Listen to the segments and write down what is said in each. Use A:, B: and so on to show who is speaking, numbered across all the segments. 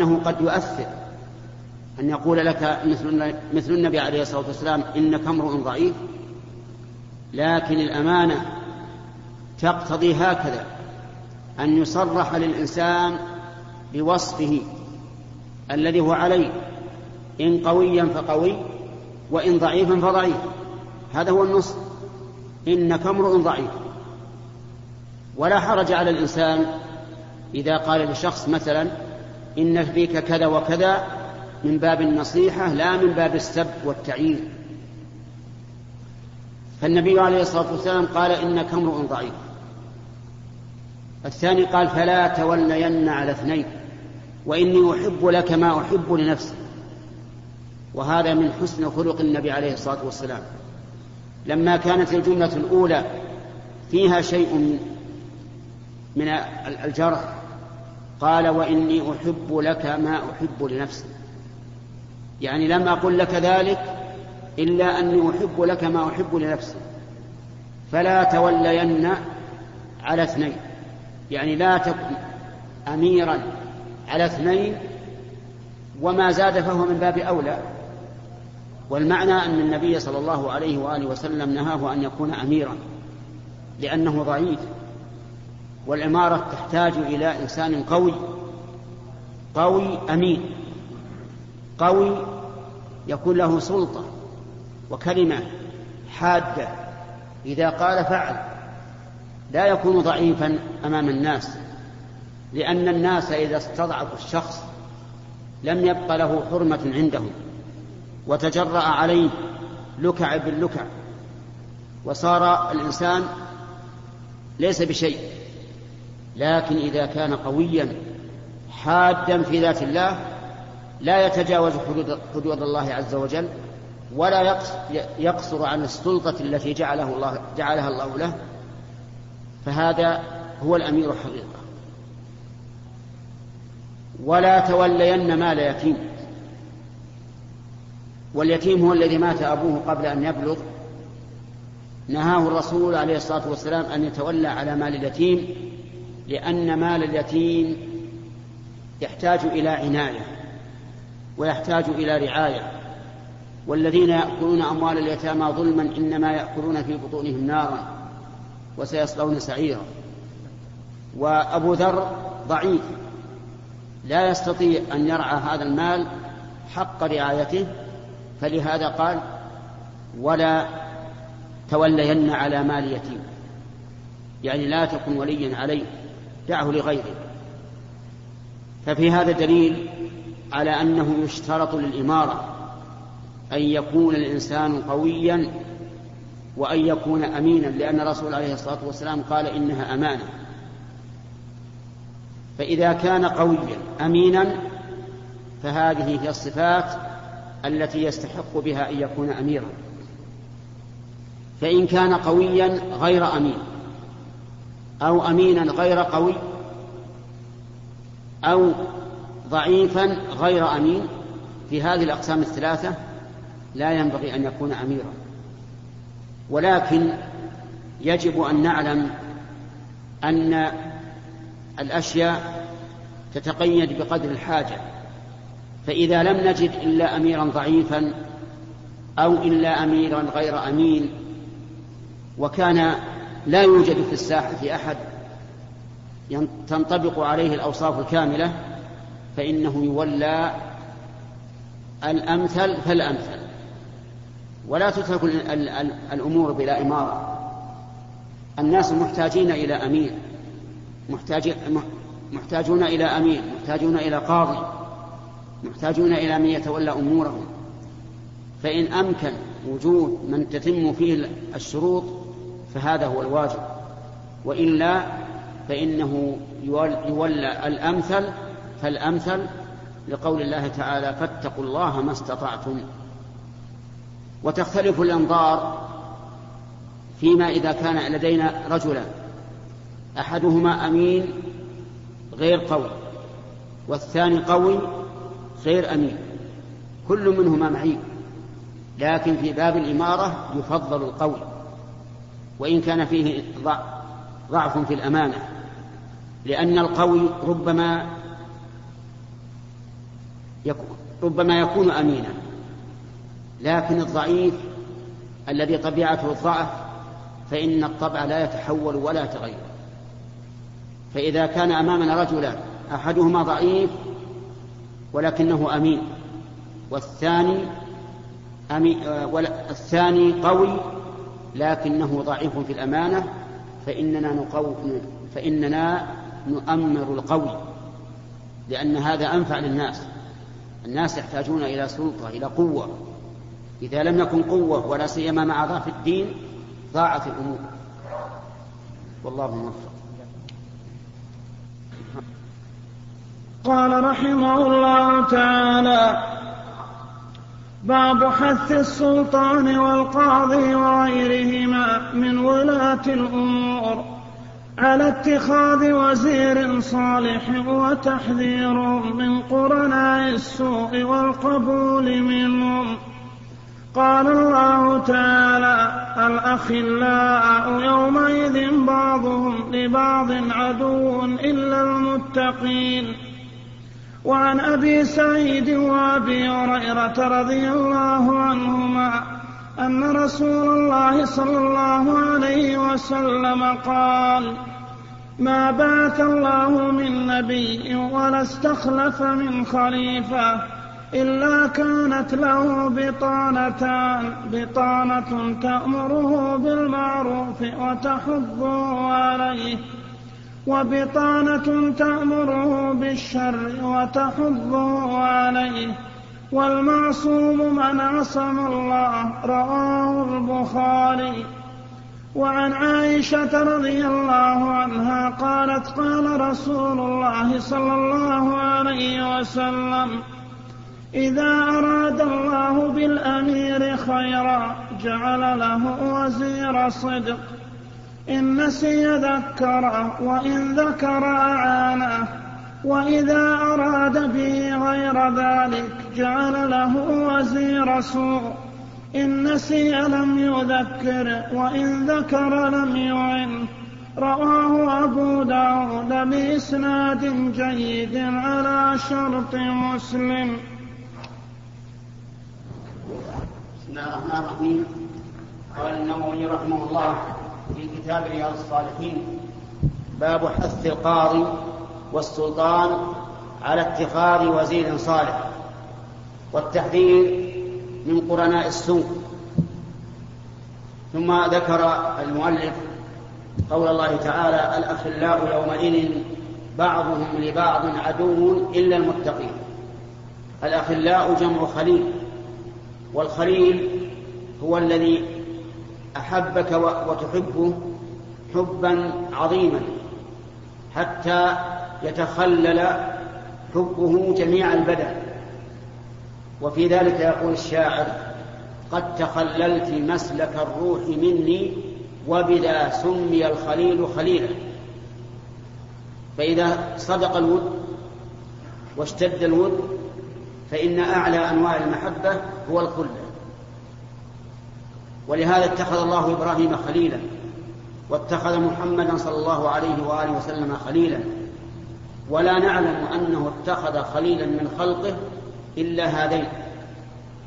A: أنه قد يؤثر. أن يقول لك مثل, مثل النبي عليه الصلاة والسلام إنك امرؤ ضعيف لكن الأمانة تقتضي هكذا أن يصرح للإنسان بوصفه الذي هو عليه إن قويا فقوي وإن ضعيفا فضعيف. هذا هو النص. إنك امرؤ ضعيف. ولا حرج على الإنسان إذا قال لشخص مثلا إن فيك كذا وكذا من باب النصيحة لا من باب السب والتعيير. فالنبي عليه الصلاة والسلام قال إنك امرؤ ضعيف. الثاني قال فلا تولين على اثنين وإني أحب لك ما أحب لنفسي. وهذا من حسن خلق النبي عليه الصلاة والسلام. لما كانت الجملة الأولى فيها شيء من الجرح قال وإني أحب لك ما أحب لنفسي. يعني لم أقل لك ذلك إلا أني أحب لك ما أحب لنفسي. فلا تولين على اثنين. يعني لا تكن أميرا على اثنين وما زاد فهو من باب أولى. والمعنى أن النبي صلى الله عليه وآله وسلم نهاه أن يكون أميرا لأنه ضعيف. والعمارة تحتاج إلى إنسان قوي قوي أمين قوي يكون له سلطة وكلمة حادة. إذا قال فعل لا يكون ضعيفا أمام الناس لأن الناس إذا استضعفوا الشخص لم يبق له حرمة عندهم وتجرأ عليه لكع باللكع وصار الإنسان ليس بشيء. لكن إذا كان قويا حادا في ذات الله لا يتجاوز حدود, حدود الله عز وجل ولا يقصر عن السلطة التي جعله الله جعلها الله له فهذا هو الأمير حقيقة ولا تولين مال يتيم. واليتيم هو الذي مات أبوه قبل أن يبلغ. نهاه الرسول عليه الصلاة والسلام أن يتولى على مال اليتيم. لأن مال اليتيم يحتاج إلى عناية ويحتاج إلى رعاية والذين يأكلون أموال اليتامى ظلما إنما يأكلون في بطونهم نارا وسيصلون سعيرا. وأبو ذر ضعيف لا يستطيع أن يرعى هذا المال حق رعايته فلهذا قال ولا تولين على مال يتيم يعني لا تكن وليا عليه. دعه لغيره. ففي هذا دليل على أنه يشترط للإمارة أن يكون الإنسان قويا وأن يكون أمينا لأن الرسول عليه الصلاة والسلام قال إنها أمانة. فإذا كان قويا أمينا فهذه هي الصفات التي يستحق بها أن يكون أميرا. فإن كان قويا غير أمين. أو أمينا غير قوي أو ضعيفا غير أمين في هذه الأقسام الثلاثة لا ينبغي أن يكون أميرا. ولكن يجب أن نعلم أن الأشياء تتقيد بقدر الحاجة. فإذا لم نجد إلا أميرا ضعيفا أو إلا أميرا غير أمين وكان لا يوجد في الساحة أحد تنطبق عليه الأوصاف الكاملة فإنه يولى الأمثل فالأمثل. ولا تترك الأمور بلا إمارة. الناس محتاجين إلى أمير محتاجون إلى أمير محتاجون إلى قاضي محتاجون إلى من يتولى أمورهم. فإن أمكن وجود من تتم فيه الشروط فهذا هو الواجب. وإلا فإنه يولى الأمثل فالأمثل لقول الله تعالى فاتقوا الله ما استطعتم. وتختلف الأنظار فيما إذا كان لدينا رجلا أحدهما أمين غير قوي والثاني قوي غير أمين كل منهما معين لكن في باب الإمارة يفضل القوي وإن كان فيه ضعف في الأمانة لأن القوي ربما ربما يكون أمينا لكن الضعيف الذي طبيعته الضعف فإن الطبع لا يتحول ولا يتغير. فإذا كان أمامنا رجلان أحدهما ضعيف ولكنه أمين والثاني أمين الثاني قوي لكنه ضعيف في الأمانة فإننا نقو فإننا نؤمر القوي لأن هذا أنفع للناس. الناس يحتاجون إلى سلطة إلى قوة. إذا لم يكن قوة ولا سيما مع ضعف الدين ضاعت الأمور. والله موفق.
B: قال رحمه الله تعالى باب حث السلطان والقاضي وغيرهما من ولاة الأمور. على اتخاذ وزير صالح وتحذير من قرناء السوء والقبول منهم. قال الله تعالى الأخلاء يومئذ بعضهم لبعض عدو إلا المتقين. وعن أبي سعيد وأبي هريرة رضي الله عنهما أن رسول الله صلى الله عليه وسلم قال ما بعث الله من نبي ولا استخلف من خليفة إلا كانت له بطانتان بطانة تأمره بالمعروف وتحضه عليه وبطانة تأمره بالشر وتحضه عليه والمعصوم من عصم الله رواه البخاري. وعن عائشة رضي الله عنها قالت قال رسول الله صلى الله عليه وسلم إذا أراد الله بالأمير خيرا جعل له وزير صدق. إن نسي ذكره وإن ذكر أعانه وإذا أراد به غير ذلك جعل له وزير سوء. إن نسي لم يذكر وإن ذكر لم يعن. رواه أبو داود بإسناد جيد على شرط مسلم.
A: بسم الله الرحمن الرحيم. قال النووي رحمه الله في كتاب رياض الصالحين باب حث القاضي والسلطان على اتخاذ وزير صالح والتحذير من قرناء السوء. ثم ذكر المؤلف قول الله تعالى الأخلاء يومئذ بعضهم لبعض عدو إلا المتقين. الأخلاء جمع خليل والخليل هو الذي أحبك وتحبه حبا عظيما حتى يتخلل حبه جميع البدن. وفي ذلك يقول الشاعر قد تخللت مسلك الروح مني وبذا سمي الخليل خليلا. فإذا صدق الود واشتد الود فإن أعلى أنواع المحبة هو الخلة. ولهذا اتخذ الله إبراهيم خليلا واتخذ محمدا صلى الله عليه وآله وسلم خليلا. ولا نعلم أنه اتخذ خليلا من خلقه إلا هذين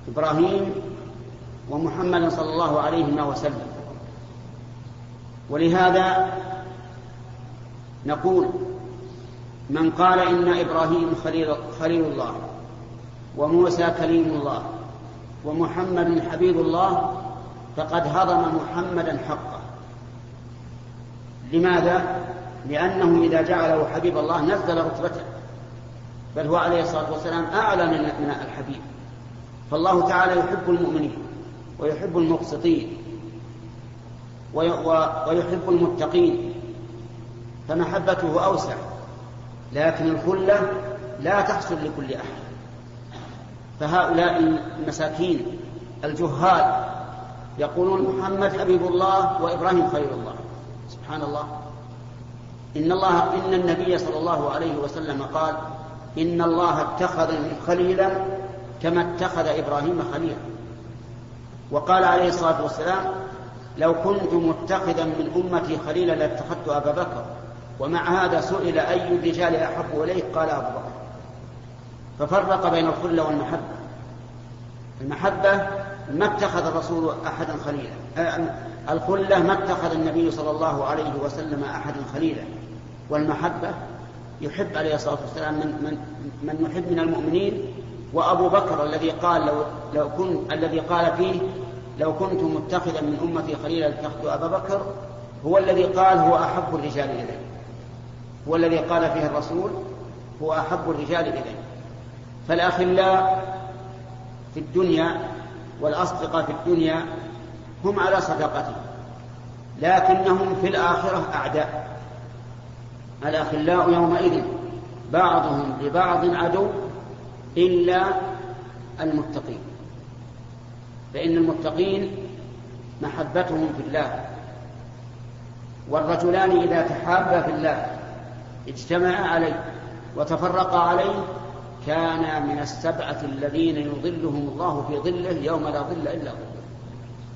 A: إبراهيم ومحمدا صلى الله عليه وسلم. ولهذا نقول من قال إن إبراهيم خليل, خليل الله وموسى كليم الله ومحمد حبيب الله فقد هضم محمدا حقه. لماذا؟ لأنه إذا جعله حبيب الله نزل رتبته. بل هو عليه الصلاة والسلام أعلى من الحبيب. فالله تعالى يحب المؤمنين ويحب المقسطين ويحب المتقين. فمحبته أوسع. لكن الخلة لا تحصل لكل أحد. فهؤلاء المساكين الجهال يقولون محمد حبيب الله وإبراهيم خير الله. سبحان الله. إن الله إن النبي صلى الله عليه وسلم قال إن الله اتخذني خليلا كما اتخذ إبراهيم خليلا. وقال عليه الصلاة والسلام لو كنت متخذا من أمتي خليلا لاتخذت أبا بكر ومع هذا سئل أي الرجال أحب إليه؟ قال أبو بكر. ففرق بين الخلة والمحبة. المحبة ما اتخذ الرسول أحدا خليلا. آه، الخلة ما اتخذ النبي صلى الله عليه وسلم أحدا خليلا. والمحبة يحب عليه الصلاة والسلام من, من, من يحب من المؤمنين. وأبو بكر الذي قال لو, لو كنت الذي قال فيه لو كنت متخذا من أمتي خليلا لاتخذت أبا بكر هو الذي قال هو أحب الرجال إلي. هو الذي قال فيه الرسول هو أحب الرجال إلي. فالأخلاء في الدنيا والأصدقاء في الدنيا هم على صداقته لكنهم في الآخرة أعداء. الأخلاء يومئذ بعضهم لبعض عدو إلا المتقين. فإن المتقين محبتهم في الله والرجلان إذا تحابا في الله اجتمعا عليه وتفرقا عليه كان من السبعة الذين يظلهم الله في ظله يوم لا ظل إلا ظله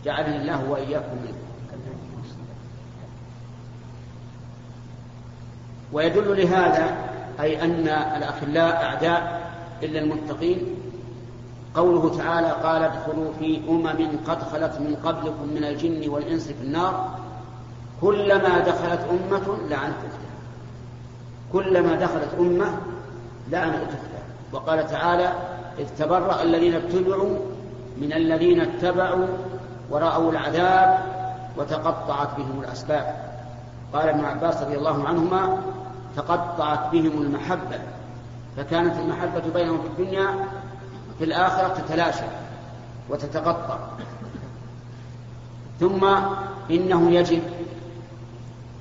A: جعلني الله وإياكم منه. ويدل لهذا أي أن الأخلاء أعداء إلا المتقين. قوله تعالى قال ادخلوا في أمم قد خلت من قبلكم من الجن والإنس في النار. كلما دخلت أمة لعنت أختها. كلما دخلت أمة لعنت أختها. وقال تعالى إذ تبرأ الذين اتبعوا من الذين اتبعوا ورأوا العذاب وتقطعت بهم الأسباب. قال ابن عباس رضي الله عنهما تقطعت بهم المحبة فكانت المحبة بينهم في الدنيا في الآخرة تتلاشى وتتقطع. ثم إنه يجب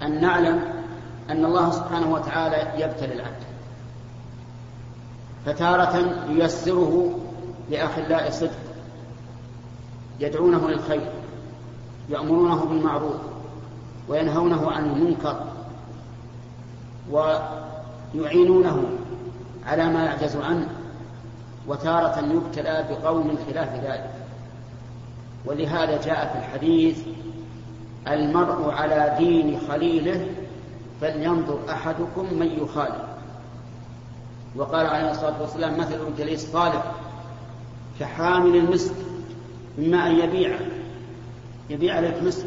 A: أن نعلم أن الله سبحانه وتعالى يبتلي العبد. فتارة ييسره لأخلاء صدق يدعونه للخير يأمرونه بالمعروف وينهونه عن المنكر ويعينونه على ما يعجز عنه وتارة يبتلى بقوم خلاف ذلك. ولهذا جاء في الحديث المرء على دين خليله فلينظر أحدكم من يخالف. وقال عليه الصلاة والسلام مثل الجليس صالح كحامل المسك إما أن يبيع يبيع لك مسك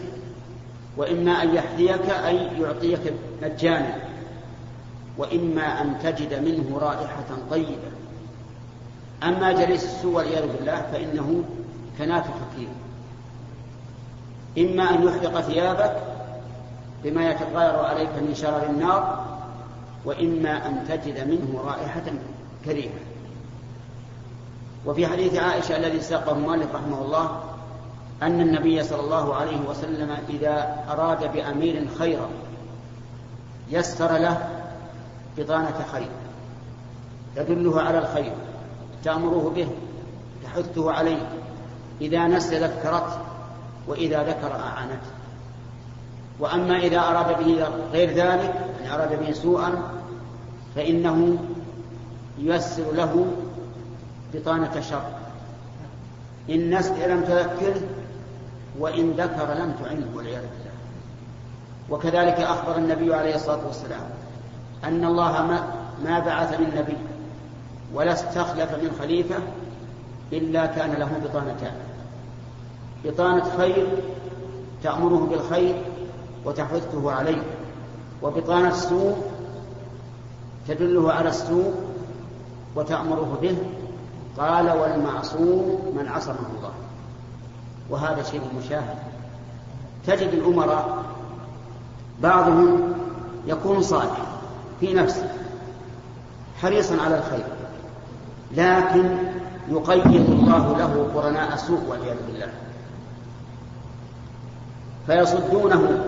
A: وإما أن يحذيك أي يعطيك مجانا وإما أن تجد منه رائحة طيبة. أما جليس السوء والعياذ بالله فإنه كنات فكير إما أن يحرق ثيابك بما يتغير عليك من شرر النار وإما أن تجد منه رائحة كريهة وفي حديث عائشة الذي ساقه مالك رحمه الله أن النبي صلى الله عليه وسلم إذا أراد بأمير خيرا يسر له بطانة خير. تدله على الخير تأمره به تحثه عليه. إذا نسي ذكرته وإذا ذكر أعانته. وأما إذا أراد به غير ذلك يعني أراد به سوءا فإنه ييسر له بطانة شر. إن نسي لم تذكره وإن ذكر لم تعنه والعياذ بالله. وكذلك أخبر النبي عليه الصلاة والسلام أن الله ما, ما بعث من نبي ولا استخلف من خليفة إلا كان له بطانتان. بطانة خير تأمره بالخير وتحثه عليه وبطانة سوء تدله على السوء وتأمره به؟ قال والمعصوم من عصمه الله. وهذا شيء مشاهد. تجد الأمراء بعضهم يكون صالحا في نفسه حريصا على الخير لكن يقيد الله له قرناء سوء والعياذ بالله. فيصدونه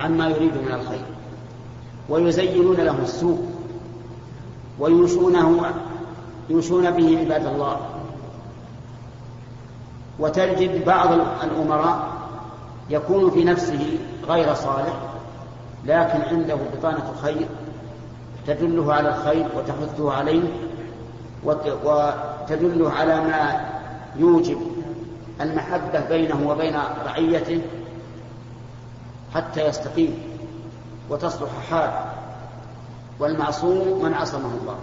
A: عما يريد من الخير ويزينون له السوء. ويوشونه يوشون به عباد الله. وتجد بعض الأمراء يكون في نفسه غير صالح لكن عنده بطانة خير تدله على الخير وتحثه عليه وتدله على ما يوجب المحبة بينه وبين رعيته حتى يستقيم وتصلح حاله. والمعصوم من عصمه الله.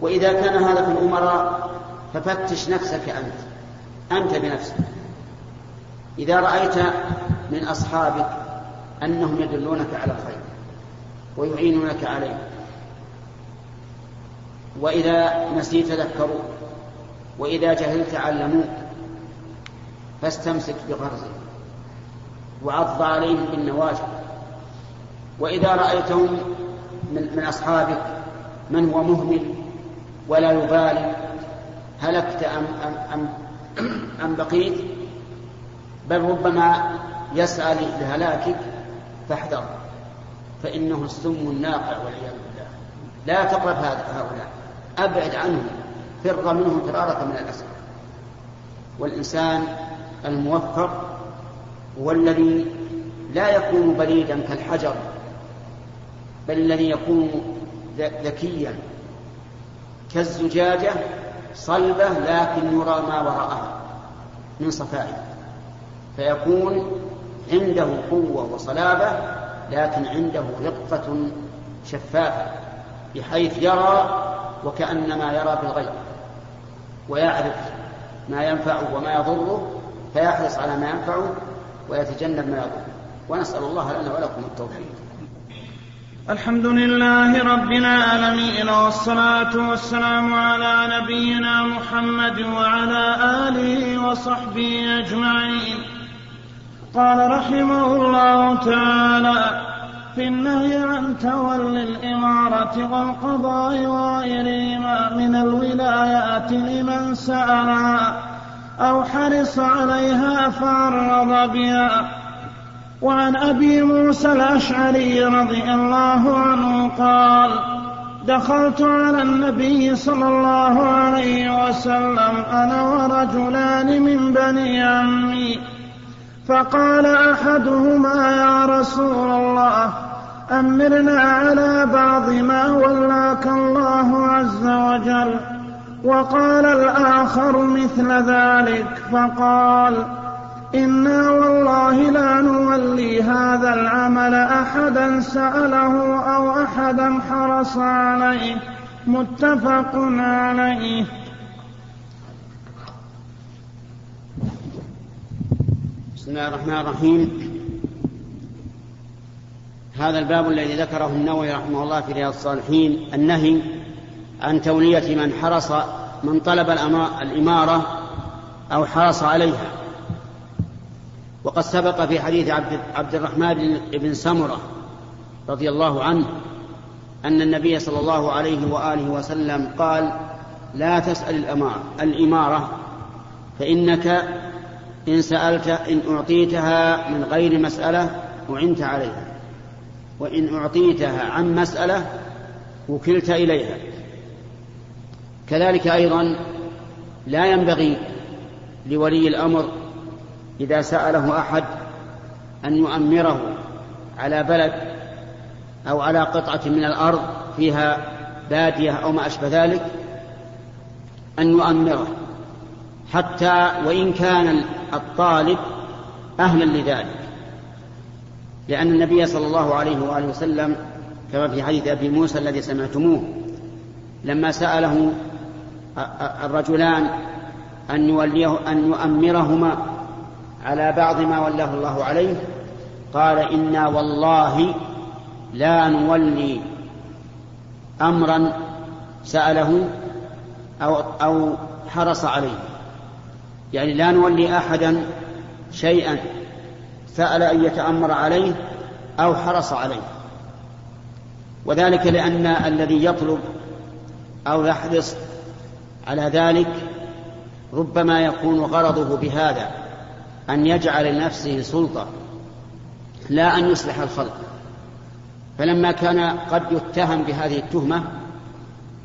A: وإذا كان هذا في الأمراء ففتش نفسك أنت. أنت بنفسك. إذا رأيت من أصحابك أنهم يدلونك على الخير ويعينونك عليه. وإذا نسيت ذكروك وإذا جهلت علموك. فاستمسك بغرزك وعض عليهم بالنواجذ. وإذا رأيتهم من أصحابك من هو مهمل ولا يبالي؟ هلكت أم, أم, أم, أم بقيت؟ بل ربما يسعى لهلاكك فاحذر فإنه السم الناقع والعياذ بالله. لا تقرب هؤلاء أبعد عنهم فر منهم فرارك من الأسد. والإنسان الموفق هو الذي لا يكون بليدا كالحجر بل الذي يكون ذكيا. كالزجاجة صلبة لكن يرى ما وراءها من صفائها فيكون عنده قوة وصلابة لكن عنده رقة شفافة بحيث يرى وكأنما يرى بالغيب. ويعرف ما ينفعه وما يضره فيحرص على ما ينفعه ويتجنب ما يضره. ونسأل الله لنا ولكم التوفيق.
B: الحمد لله رب العالمين والصلاة والسلام على نبينا محمد وعلى آله وصحبه أجمعين. قال رحمه الله تعالى في النهي عن تولي الإمارة والقضاء وغيرهما من الولايات لمن سألها أو حرص عليها فأعرض بها وعن أبي موسى الأشعري رضي الله عنه قال دخلت على النبي صلى الله عليه وسلم أنا ورجلان من بني عمي. فقال أحدهما يا رسول الله أمرنا على بعض ما ولاك الله عز وجل. وقال الآخر مثل ذلك فقال أنا والله لا نولي هذا العمل احدا ساله أو احدا حرص عليه متفق عليه
A: بسم الله الرحمن الرحيم. هذا الباب الذي ذكره النووي رحمه الله في رياض الصالحين النهي عن تولية من حرص من طلب الإمارة أو حرص عليها. وقد سبق في حديث عبد, عبد الرحمن بن سمرة رضي الله عنه أن النبي صلى الله عليه وآله وسلم قال لا تسأل الإمارة فإنك إن سألت إن أعطيتها من غير مسألة أعنت عليها وإن أعطيتها عن مسألة وكلت إليها. كذلك أيضا لا ينبغي لولي الأمر إذا سأله أحد أن يؤمره على بلد أو على قطعة من الأرض فيها بادية أو ما أشبه ذلك أن يؤمره حتى وإن كان الطالب أهلا لذلك. لأن النبي صلى الله عليه وآله وسلم كما في حديث أبي موسى الذي سمعتموه لما سأله الرجلان أن يوليه أن يؤمرهما على بعض ما ولاه الله عليه قال إنا والله لا نولي أمرا سأله أو أو حرص عليه. يعني لا نولي احدا شيئا سأل أن يتأمر عليه أو حرص عليه. وذلك لأن الذي يطلب أو يحرص على ذلك ربما يكون غرضه بهذا. أن يجعل لنفسه سلطة لا أن يصلح الخلق. فلما كان قد يتهم بهذه التهمة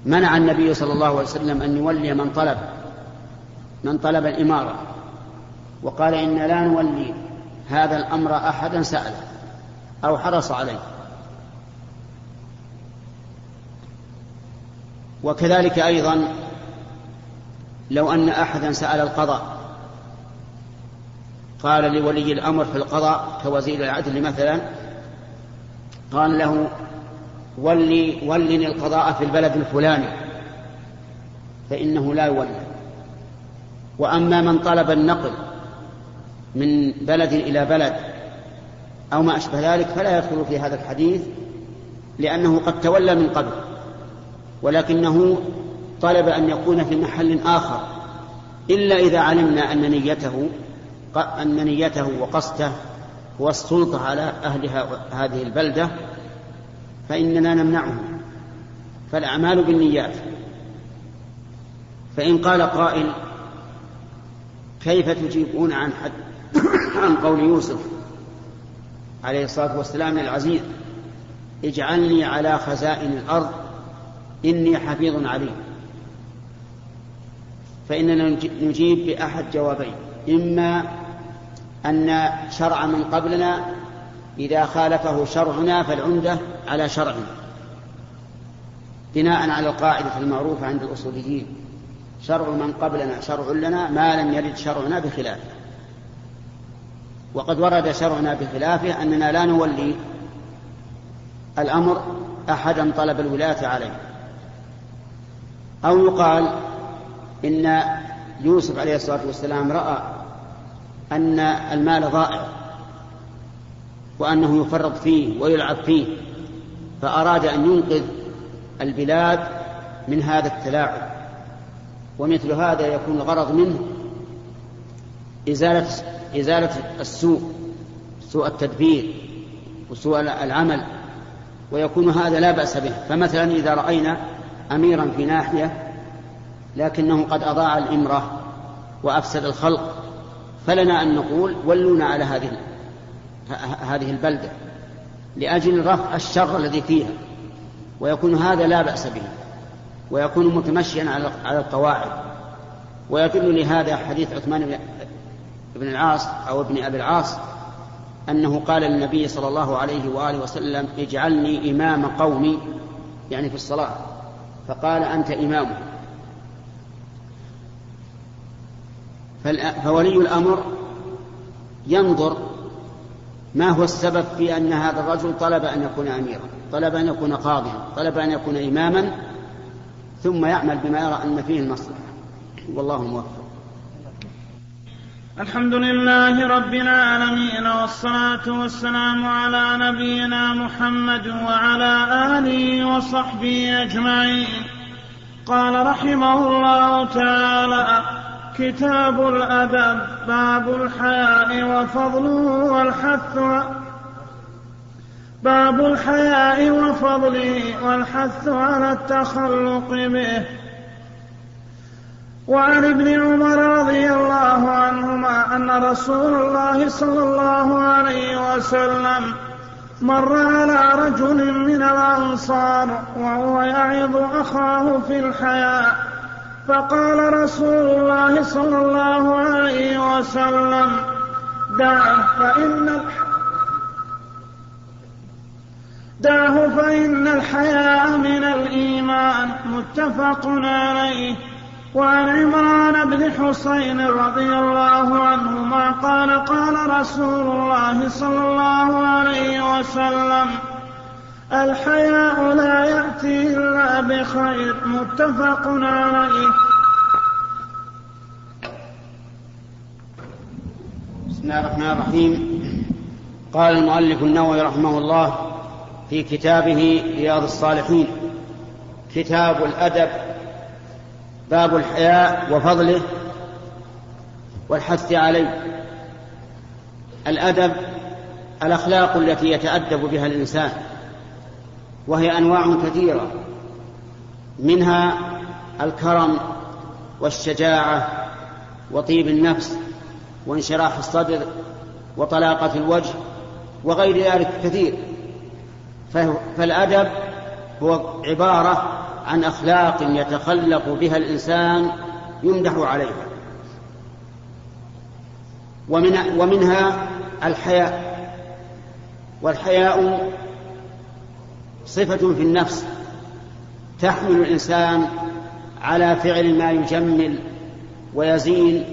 A: منع النبي صلى الله عليه وسلم أن يولي من طلب من طلب الإمارة. وقال إن لا نولي هذا الأمر أحدا سأله أو حرص عليه. وكذلك أيضا لو أن أحدا سأل القضاء قال لولي الأمر في القضاء كوزير العدل مثلا قال له ولي ولني القضاء في البلد الفلاني فإنه لا يولى وأما من طلب النقل من بلد إلى بلد أو ما أشبه ذلك فلا يدخل في هذا الحديث لأنه قد تولى من قبل ولكنه طلب أن يكون في محل آخر إلا إذا علمنا أن نيته أن نيته وقصده هو السلطة على أهل هذه البلدة فإننا نمنعه فالأعمال بالنيات. فإن قال قائل كيف تجيبون عن حد عن قول يوسف عليه الصلاة والسلام للعزيز اجعلني على خزائن الأرض إني حفيظ عليم. فإننا نجيب بأحد جوابين إما أن شرع من قبلنا إذا خالفه شرعنا فالعمدة على شرعنا بناء على القاعدة المعروفة عند الأصوليين. شرع من قبلنا شرع لنا ما لم يرد شرعنا بخلافه وقد ورد شرعنا بخلافه أننا لا نولي الأمر أحدا طلب الولاية عليه. أو يقال إن يوسف عليه الصلاة والسلام رأى أن المال ضائع وأنه يفرط فيه ويلعب فيه فأراد أن ينقذ البلاد من هذا التلاعب. ومثل هذا يكون الغرض منه إزالة إزالة السوء سوء التدبير وسوء العمل ويكون هذا لا بأس به. فمثلا إذا رأينا أميرا في ناحية لكنه قد أضاع الإمرة وأفسد الخلق. فلنا أن نقول ولونا على هذه هذه البلدة لأجل رفع الشر الذي فيها ويكون هذا لا بأس به ويكون متمشيا على القواعد. ويدل لهذا حديث عثمان بن العاص أو ابن أبي العاص أنه قال للنبي صلى الله عليه وآله وسلم اجعلني إمام قومي. يعني في الصلاة. فقال أنت إمامه. فولي الأمر ينظر ما هو السبب في أن هذا الرجل طلب أن يكون أميرا طلب أن يكون قاضيا طلب أن يكون إماما ثم يعمل بما يرى أن فيه المصلحة. والله موفق.
B: الحمد لله رب العالمين والصلاة والسلام على نبينا محمد وعلى آله وصحبه أجمعين. قال رحمه الله تعالى كتاب الأدب باب الحياء وفضله والحث باب الحياء وفضله والحث على التخلق به. وعن ابن عمر رضي الله عنهما أن رسول الله صلى الله عليه وسلم مر على رجل من الأنصار وهو يعظ أخاه في الحياء. فقال رسول الله صلى الله عليه وسلم دعه فإن دعه فإن الحياء من الإيمان. متفق عليه. وعن عمران بن حسين رضي الله عنهما قال قال رسول الله صلى الله عليه وسلم الحياء لا يأتي إلا بخير. متفق عليه.
A: بسم الله الرحمن الرحيم. قال المؤلف النووي رحمه الله في كتابه رياض الصالحين كتاب الأدب باب الحياء وفضله والحث عليه. الأدب الأخلاق التي يتأدب بها الإنسان. وهي أنواع كثيرة منها الكرم والشجاعة وطيب النفس وانشراح الصدر وطلاقة الوجه وغير ذلك كثير. فالأدب هو عبارة عن أخلاق يتخلق بها الإنسان يمدح عليها. ومن ومنها الحياء. والحياء صفة في النفس تحمل الإنسان على فعل ما يجمل ويزين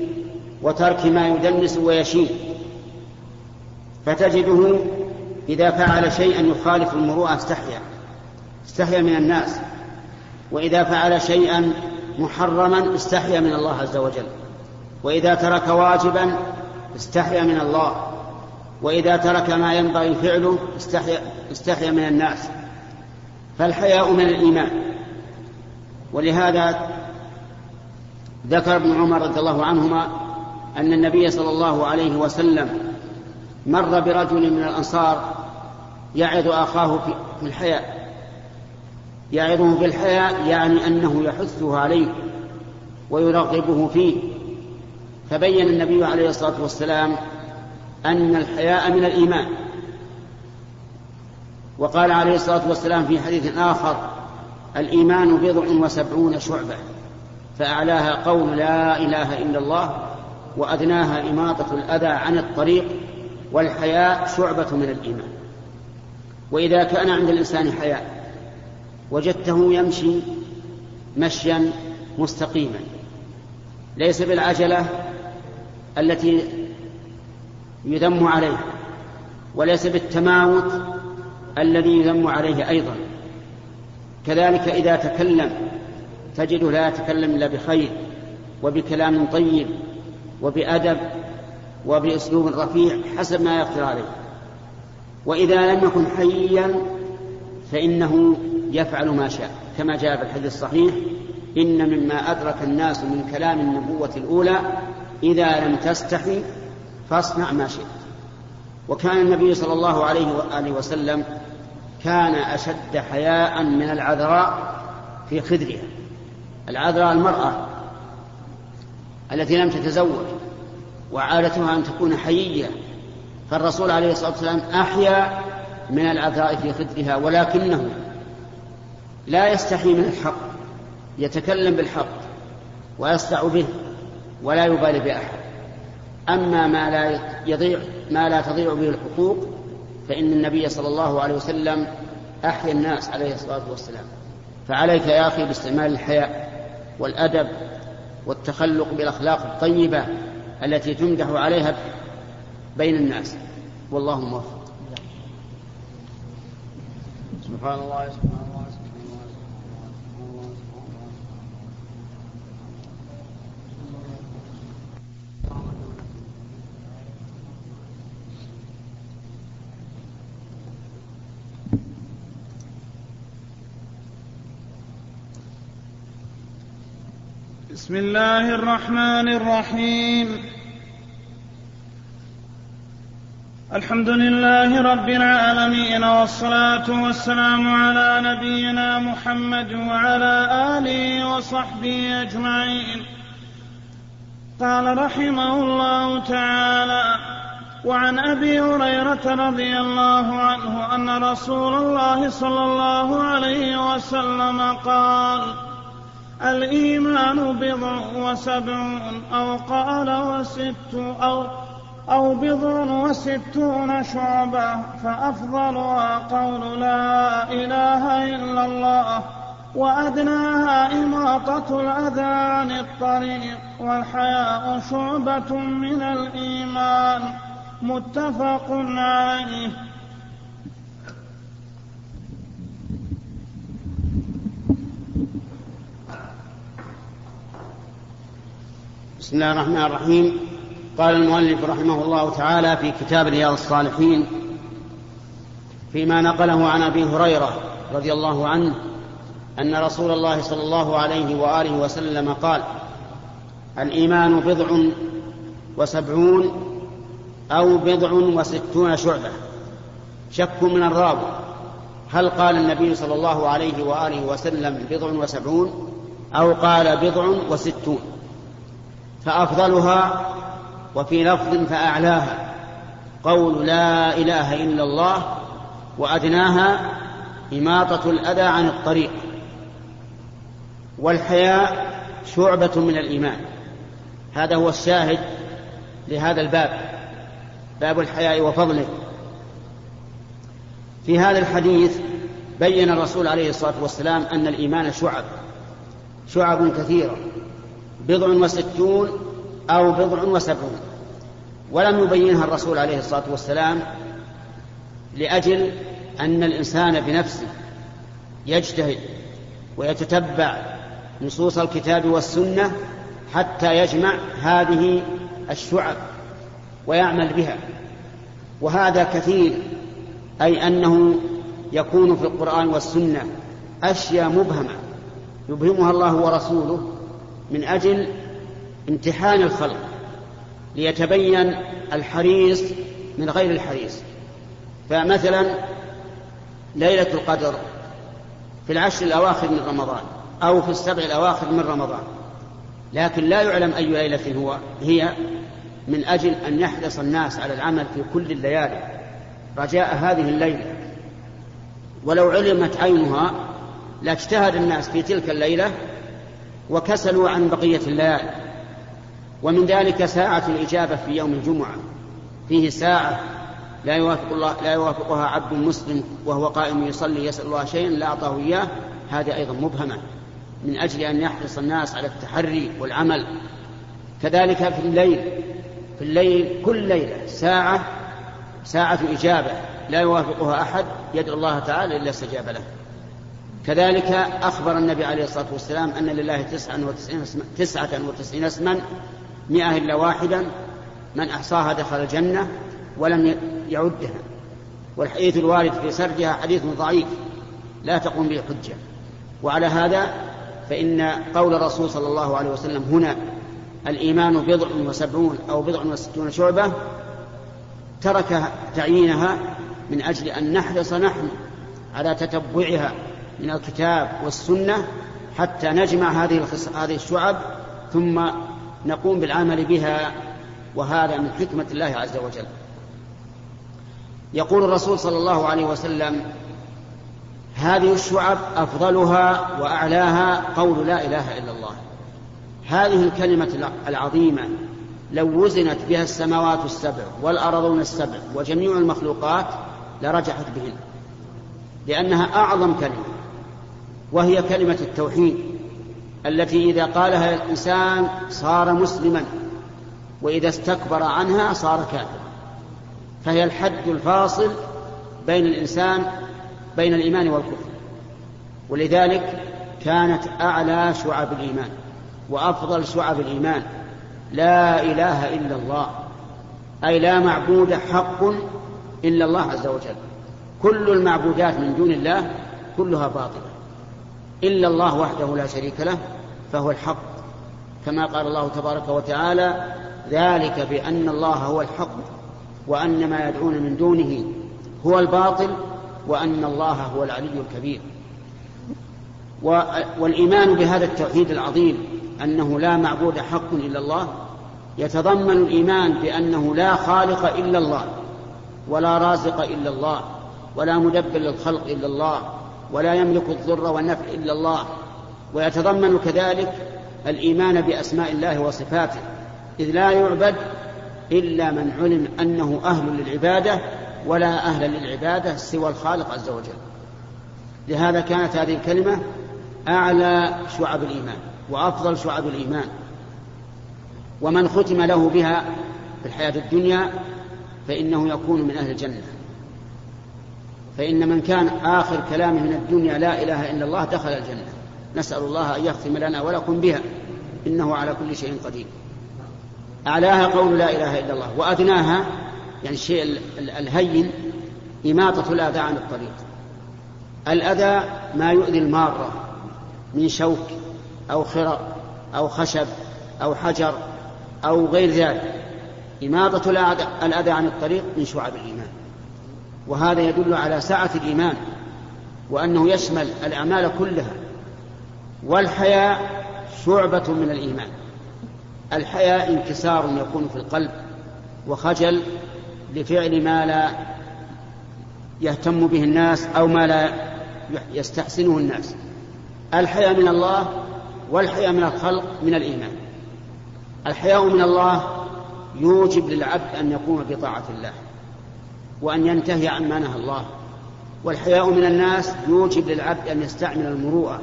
A: وترك ما يدنس ويشين فتجده إذا فعل شيئا يخالف المروءة استحيا استحيا من الناس وإذا فعل شيئا محرما استحيا من الله عز وجل وإذا ترك واجبا استحيا من الله وإذا ترك ما ينبغي فعله استحيا, استحيا من الناس. فالحياء من الإيمان. ولهذا ذكر ابن عمر رضي الله عنهما أن النبي صلى الله عليه وسلم مر برجل من الأنصار يعظ أخاه في الحياء. يعظه في الحياء يعني أنه يحثه عليه ويرغبه فيه. فبين النبي عليه الصلاة والسلام أن الحياء من الإيمان. وقال عليه الصلاة والسلام في حديث آخر الإيمان بضع وسبعون شعبة فأعلاها قول لا إله إلا الله وأدناها إماطة الأذى عن الطريق والحياء شعبة من الإيمان. وإذا كان عند الإنسان حياء وجدته يمشي مشيا مستقيما ليس بالعجلة التي يذم عليه وليس بالتماوت الذي يذم عليه أيضا. كذلك إذا تكلم تجده لا يتكلم إلا بخير وبكلام طيب وبأدب وبأسلوب رفيع حسب ما يقدر عليه. وإذا لم يكن حيا فإنه يفعل ما شاء. كما جاء في الحديث الصحيح إن مما أدرك الناس من كلام النبوة الأولى إذا لم تستحي فاصنع ما شئت. وكان النبي صلى الله عليه وآله وسلم كان أشد حياء من العذراء في خدرها. العذراء المرأة التي لم تتزوج وعادتها أن تكون حيية. فالرسول عليه الصلاة والسلام أحيا من العذراء في خدرها ولكنه لا يستحي من الحق يتكلم بالحق ويصدع به ولا يبالي بأحد. أما ما لا يضيع ما لا تضيع به الحقوق فإن النبي صلى الله عليه وسلم أحيا الناس عليه الصلاة والسلام. فعليك يا أخي باستعمال الحياء والأدب والتخلق بالأخلاق الطيبة التي تمدح عليها بين الناس. والله موفق. سبحان الله سبحان الله
B: بسم الله الرحمن الرحيم. الحمد لله رب العالمين والصلاة والسلام على نبينا محمد وعلى آله وصحبه أجمعين. قال رحمه الله تعالى وعن أبي هريرة رضي الله عنه أن رسول الله صلى الله عليه وسلم قال الإيمان بضع وسبعون أو قال وست أو أو بضع وستون شعبة فأفضلها قول لا إله إلا الله وأدناها إماطة الأذى عن الطريق والحياء شعبة من الإيمان متفق عليه.
A: بسم الله الرحمن الرحيم. قال المؤلف رحمه الله تعالى في كتاب رياض الصالحين فيما نقله عن أبي هريرة رضي الله عنه أن رسول الله صلى الله عليه وآله وسلم قال الإيمان بضع وسبعون أو بضع وستون شعبة. شك من الراوي هل قال النبي صلى الله عليه وآله وسلم بضع وسبعون أو قال بضع وستون؟ فأفضلها وفي لفظ فأعلاها قول لا إله إلا الله وأدناها إماطة الأذى عن الطريق والحياء شعبة من الإيمان هذا هو الشاهد لهذا الباب باب الحياء وفضله في هذا الحديث بين الرسول عليه الصلاة والسلام أن الإيمان شعب شعب كثيرة بضع وستون أو بضع وسبعون. ولم يبينها الرسول عليه الصلاة والسلام لأجل أن الإنسان بنفسه يجتهد ويتتبع نصوص الكتاب والسنة حتى يجمع هذه الشعب ويعمل بها. وهذا كثير أي أنه يكون في القرآن والسنة أشياء مبهمة يبهمها الله ورسوله من أجل امتحان الخلق ليتبين الحريص من غير الحريص. فمثلا ليلة القدر في العشر الأواخر من رمضان أو في السبع الأواخر من رمضان. لكن لا يعلم أي ليلة هو هي من أجل أن يحرص الناس على العمل في كل الليالي. رجاء هذه الليلة. ولو علمت عينها لاجتهد الناس في تلك الليلة وكسلوا عن بقية الليالي ومن ذلك ساعة الإجابة في يوم الجمعة. فيه ساعة لا يوافق الله لا يوافقها عبد مسلم وهو قائم يصلي يسأل الله شيئا لا أعطاه إياه. هذه أيضا مبهمة. من أجل أن يحرص الناس على التحري والعمل. كذلك في الليل. في الليل كل ليلة ساعة ساعة إجابة. لا يوافقها أحد. يدعو الله تعالى إلا استجاب له. كذلك أخبر النبي عليه الصلاة والسلام أن لله تسعة وتسعين اسما, تسعة وتسعين اسما مئة إلا واحدا من أحصاها دخل الجنة ولم يعدها. والحديث الوارد في سردها حديث ضعيف لا تقوم به حجة. وعلى هذا فإن قول الرسول صلى الله عليه وسلم هنا الإيمان بضع وسبعون أو بضع وستون شعبة ترك تعيينها من أجل أن نحرص نحن على تتبعها من الكتاب والسنة حتى نجمع هذه هذه الشعب ثم نقوم بالعمل بها وهذا من حكمة الله عز وجل. يقول الرسول صلى الله عليه وسلم: هذه الشعب أفضلها وأعلاها قول لا إله إلا الله. هذه الكلمة العظيمة لو وزنت بها السماوات السبع والأرضون السبع وجميع المخلوقات لرجحت بهن لأنها أعظم كلمة وهي كلمة التوحيد التي إذا قالها الإنسان صار مسلما وإذا استكبر عنها صار كافرا. فهي الحد الفاصل بين الإنسان بين الإيمان والكفر. ولذلك كانت أعلى شعب الإيمان وأفضل شعب الإيمان لا إله إلا الله أي لا معبود حق إلا الله عز وجل. كل المعبودات من دون الله كلها باطلة. إلا الله وحده لا شريك له فهو الحق. كما قال الله تبارك وتعالى ذلك بأن الله هو الحق وأن ما يدعون من دونه هو الباطل وأن الله هو العلي الكبير. والإيمان بهذا التوحيد العظيم أنه لا معبود حق إلا الله يتضمن الإيمان بأنه لا خالق إلا الله ولا رازق إلا الله ولا مدبر للخلق إلا الله ولا يملك الضر والنفع إلا الله ويتضمن كذلك الإيمان بأسماء الله وصفاته إذ لا يعبد إلا من علم أنه أهل للعبادة ولا أهل للعبادة سوى الخالق عز وجل. لهذا كانت هذه الكلمة أعلى شعب الإيمان وأفضل شعب الإيمان. ومن ختم له بها في الحياة الدنيا فإنه يكون من أهل الجنة. فإن من كان آخر كلامه من الدنيا لا إله إلا الله دخل الجنة. نسأل الله أن يختم لنا ولكم بها. إنه على كل شيء قدير. أعلاها قول لا إله إلا الله. وأدناها يعني الشيء الهين إماطة الأذى عن الطريق. الأذى ما يؤذي المارة من شوك أو خرق أو خشب أو حجر أو غير ذلك. إماطة الأذى عن الطريق من شعب الإيمان. وهذا يدل على سعة الإيمان وأنه يشمل الأعمال كلها. والحياء شعبة من الإيمان. الحياء انكسار يكون في القلب وخجل لفعل ما لا يهتم به الناس أو ما لا يستحسنه الناس. الحياء من الله والحياء من الخلق من الإيمان. الحياء من الله يوجب للعبد أن يقوم بطاعة الله. وأن ينتهي عما نهى الله. والحياء من الناس يوجب للعبد أن يستعمل المروءة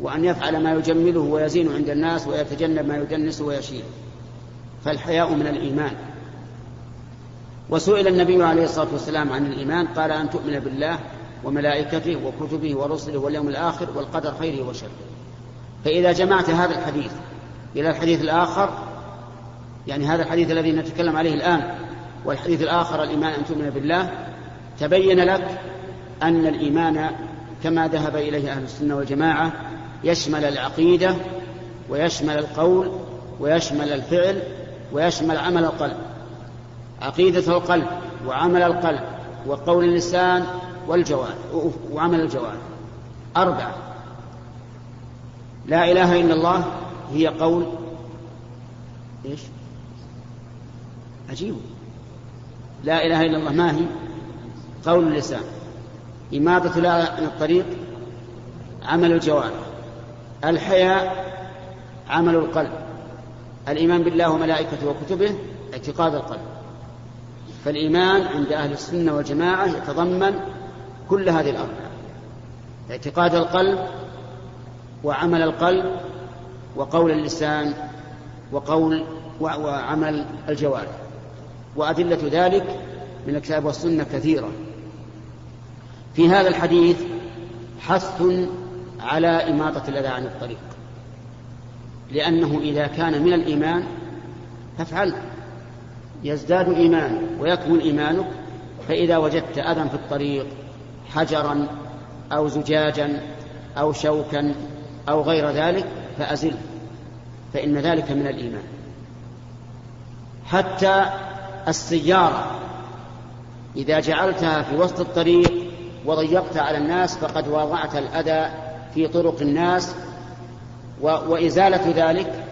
A: وأن يفعل ما يجمله ويزين عند الناس ويتجنب ما يدنس ويشيل فالحياء من الإيمان. وسئل النبي عليه الصلاة والسلام عن الإيمان قال أن تؤمن بالله وملائكته وكتبه ورسله واليوم الآخر والقدر خيره وشره. فإذا جمعت هذا الحديث إلى الحديث الآخر يعني هذا الحديث الذي نتكلم عليه الآن والحديث الآخر الإيمان أن تؤمن بالله. تبين لك أن الإيمان كما ذهب إليه أهل السنة والجماعة يشمل العقيدة ويشمل القول ويشمل الفعل ويشمل عمل القلب. عقيدة القلب وعمل القلب وقول اللسان والجوارح وعمل الجوارح أربعة. لا إله إلا الله هي قول. إيش؟ عجيب. لا إله إلا الله. ما هي؟ قول اللسان. إماطة لا عن الطريق عمل الجوارح. الحياء عمل القلب. الإيمان بالله وملائكته وكتبه اعتقاد القلب. فالإيمان عند أهل السنة والجماعة يتضمن كل هذه الأربعة. اعتقاد القلب وعمل القلب وقول اللسان وقول وعمل الجوارح. وأدلة ذلك من الكتاب والسنة كثيرة. في هذا الحديث حث على إماطة الأذى عن الطريق لأنه إذا كان من الإيمان فافعل. يزداد إيمان ويكمل إيمانك فإذا وجدت أذى في الطريق حجرا أو زجاجا أو شوكا أو غير ذلك فأزله فإن ذلك من الإيمان. حتى السيارة. إذا جعلتها في وسط الطريق وضيقت على الناس فقد واضعت الأذى في طرق الناس وإزالة ذلك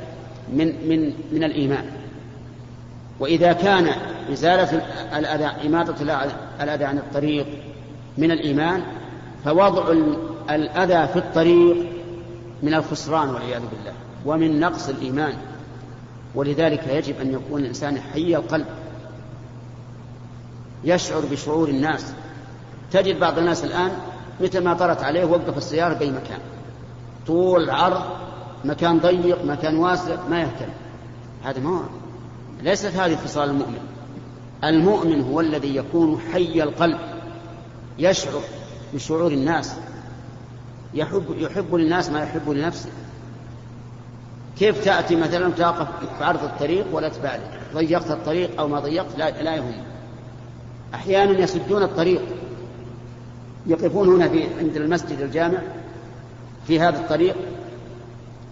A: من من من الإيمان. وإذا كان إزالة الأذى إماطة الأذى عن الطريق من الإيمان فوضع الأذى في الطريق من الخسران والعياذ بالله ومن نقص الإيمان. ولذلك يجب أن يكون الإنسان حي القلب. يشعر بشعور الناس. تجد بعض الناس الآن متى ما طرت عليه وقف السيارة بأي مكان. طول عرض مكان ضيق مكان واسع ما يهتم. هذا ما ليست هذه خصال المؤمن. المؤمن هو الذي يكون حي القلب يشعر بشعور الناس. يحب يحب للناس ما يحب لنفسه. كيف تأتي مثلا تقف في عرض الطريق ولا تبالي؟ ضيقت الطريق أو ما ضيقت؟ لا, لا يهم أحيانا يسدون الطريق يقفون هنا في عند المسجد الجامع في هذا الطريق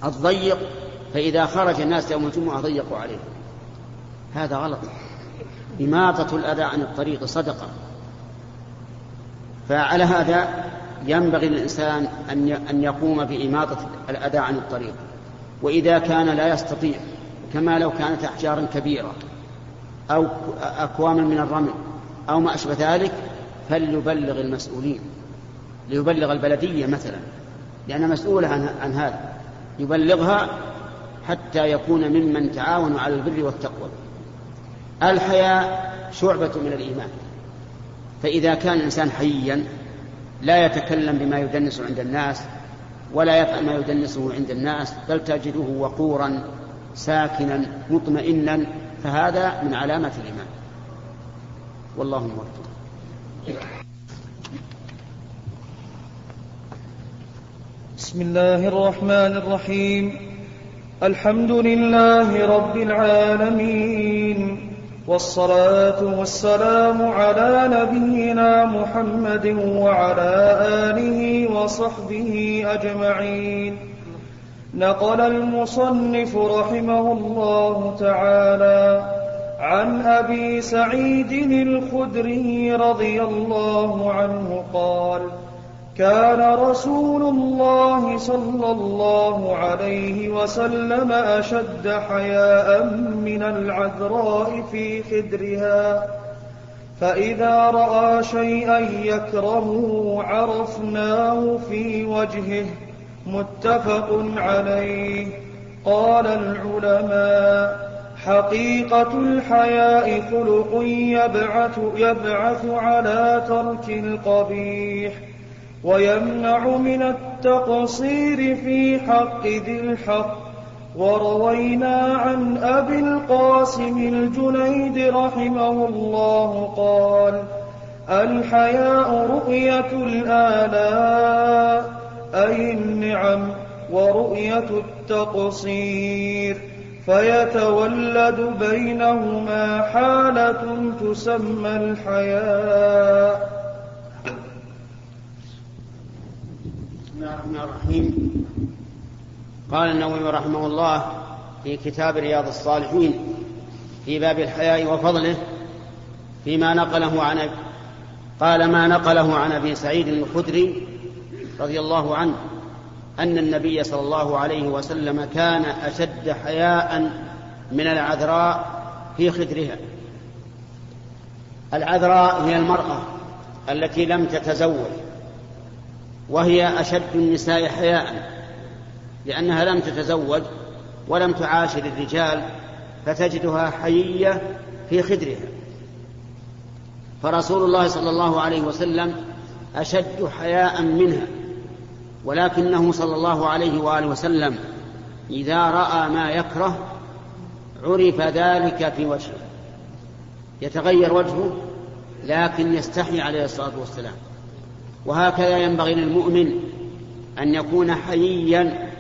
A: الضيق فإذا خرج الناس يوم الجمعة ضيقوا عليه. هذا غلط. إماطة الأذى عن الطريق صدقة. فعلى هذا ينبغي للإنسان أن يقوم بإماطة الأذى عن الطريق. وإذا كان لا يستطيع كما لو كانت أحجارا كبيرة أو أكواما من الرمل أو ما أشبه ذلك فليبلغ المسؤولين ليبلغ البلدية مثلا لأنها مسؤولة عن, عن هذا يبلغها حتى يكون ممن تعاونوا على البر والتقوى. الحياء شعبة من الإيمان. فإذا كان الإنسان حيا لا يتكلم بما يدنس عند الناس ولا يفعل ما يدنسه عند الناس بل تجده وقورا ساكنا مطمئنا فهذا من علامة الإيمان. والله موفق.
C: بسم الله الرحمن الرحيم. الحمد لله رب العالمين. والصلاة والسلام على نبينا محمد وعلى آله وصحبه أجمعين. نقل المصنف رحمه الله تعالى عن أبي سعيد الخدري رضي الله عنه قال كان رسول الله صلى الله عليه وسلم أشد حياء من العذراء في خدرها فإذا رأى شيئا يكرهه عرفناه في وجهه متفق عليه. قال العلماء حقيقة الحياء خلق يبعث, يبعث على ترك القبيح ويمنع من التقصير في حق ذي الحق. وروينا عن أبي القاسم الجنيد رحمه الله قال الحياء رؤية الآلاء أي النعم ورؤية التقصير. فيتولد بينهما حالة تسمى الحياء.
A: بسم الله الرحمن الرحيم. قال النووي رحمه الله في كتاب رياض الصالحين في باب الحياء وفضله فيما نقله عن قال ما نقله عن أبي سعيد الخدري رضي الله عنه. أن النبي صلى الله عليه وسلم كان أشد حياء من العذراء في خدرها. العذراء هي المرأة التي لم تتزوج وهي أشد النساء حياء لأنها لم تتزوج ولم تعاشر الرجال فتجدها حيية في خدرها. فرسول الله صلى الله عليه وسلم أشد حياء منها. ولكنه صلى الله عليه وآله وسلم إذا رأى ما يكره عرف ذلك في وجهه. يتغير وجهه لكن يستحي عليه الصلاة والسلام. وهكذا ينبغي للمؤمن أن يكون حييا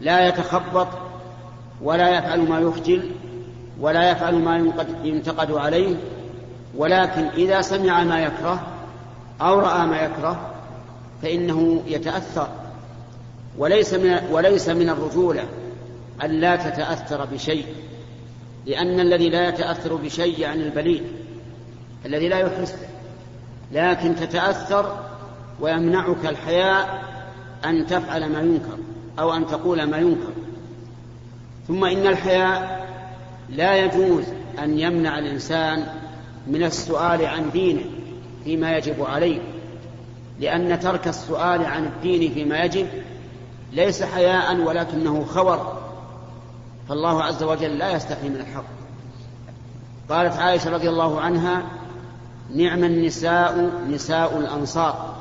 A: لا يتخبط ولا يفعل ما يخجل ولا يفعل ما ينتقد عليه. ولكن إذا سمع ما يكره أو رأى ما يكره فإنه يتأثر. وليس من وليس من الرجولة أن لا تتأثر بشيء لأن الذي لا يتأثر بشيء يعني البليد الذي لا يحس لكن تتأثر ويمنعك الحياء أن تفعل ما ينكر أو أن تقول ما ينكر. ثم إن الحياء لا يجوز أن يمنع الإنسان من السؤال عن دينه فيما يجب عليه. لأن ترك السؤال عن الدين فيما يجب ليس حياء ولكنه خور فالله عز وجل لا يستحي من الحق. قالت عائشة رضي الله عنها نعم النساء نساء الأنصار.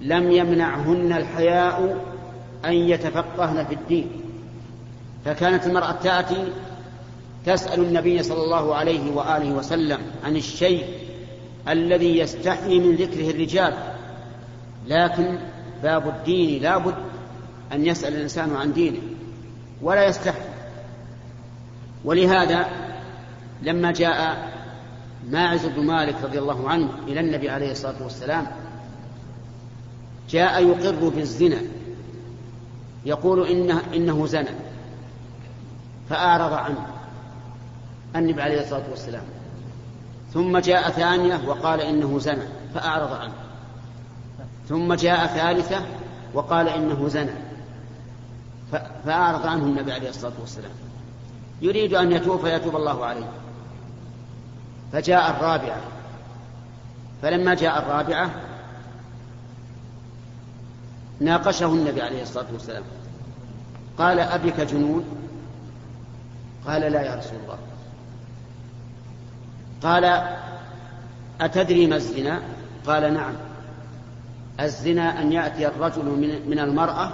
A: لم يمنعهن الحياء أن يتفقهن في الدين. فكانت المرأة تأتي تسأل النبي صلى الله عليه وآله وسلم عن الشيء الذي يستحي من ذكره الرجال. لكن باب الدين لا بد أن يسأل الإنسان عن دينه ولا يستحي. ولهذا لما جاء ماعز بن مالك رضي الله عنه إلى النبي عليه الصلاة والسلام جاء يقر بالزنا يقول إنه, إنه زنى فأعرض عنه النبي عليه الصلاة والسلام. ثم جاء ثانية وقال إنه زنى فأعرض عنه. ثم جاء ثالثة وقال إنه زنى. فأعرض عنه النبي عليه الصلاة والسلام. يريد أن يتوب فيتوب الله عليه. فجاء الرابعة. فلما جاء الرابعة ناقشه النبي عليه الصلاة والسلام. قال أبك جنون؟ قال لا يا رسول الله. قال أتدري ما الزنا؟ قال نعم. الزنا أن يأتي الرجل من, من المرأة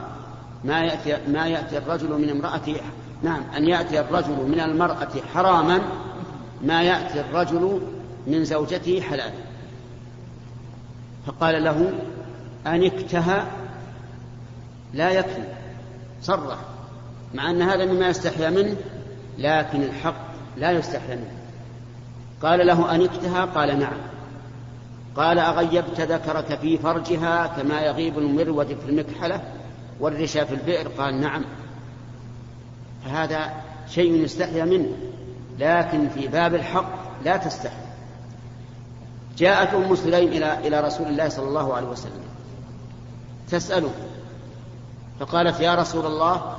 A: ما يأتي, ما يأتي الرجل من امرأته نعم أن يأتي الرجل من المرأة حراما ما يأتي الرجل من زوجته حلالا فقال له أنكتها لا يكفي صرح مع أن هذا مما يستحيا منه لكن الحق لا يستحيا منه. قال له أنكتها قال نعم. قال أغيبت ذكرك في فرجها كما يغيب المرود في المكحلة والرشا في البئر؟ قال نعم. فهذا شيء يستحيا منه لكن في باب الحق لا تستحي. جاءت أم سليم إلى إلى رسول الله صلى الله عليه وسلم تسأله فقالت يا رسول الله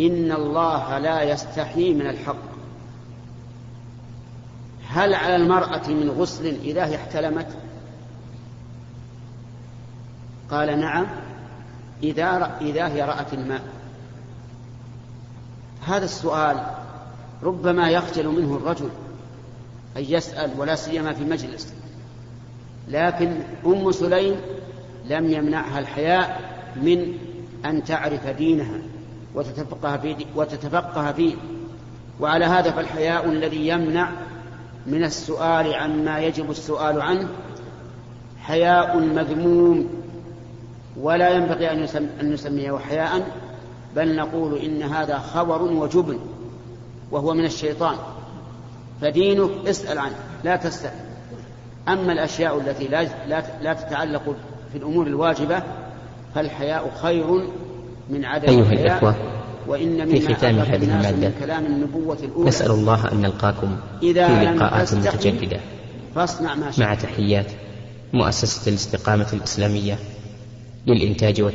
A: إن الله لا يستحي من الحق. هل على المرأة من غسل هي احتلمت؟ قال نعم إذا إذا هي رأت الماء. هذا السؤال ربما يخجل منه الرجل أن يسأل ولا سيما في مجلس لكن أم سليم لم يمنعها الحياء من أن تعرف دينها وتتفقه فيه, وتتفقه فيه. وعلى هذا فالحياء الذي يمنع من السؤال عما يجب السؤال عنه حياء مذموم. ولا ينبغي أن, يسم أن نسميه حياء بل نقول إن هذا خبر وجبن وهو من الشيطان. فدينك اسأل عنه لا تسأل أما الأشياء التي لا, لا, لا تتعلق في الأمور الواجبة فالحياء خير من عدم
D: أيها
A: الحياء
D: الإخوة
A: وإن
D: في ختام هذه المادة
A: كلام النبوة الأولى
D: نسأل الله أن نلقاكم
A: إذا
D: في لقاءات
A: تستحي
D: متجددة.
A: فاصنع ما
D: مع تحيات مؤسسة الاستقامة الإسلامية. للإنتاج والتوزيع.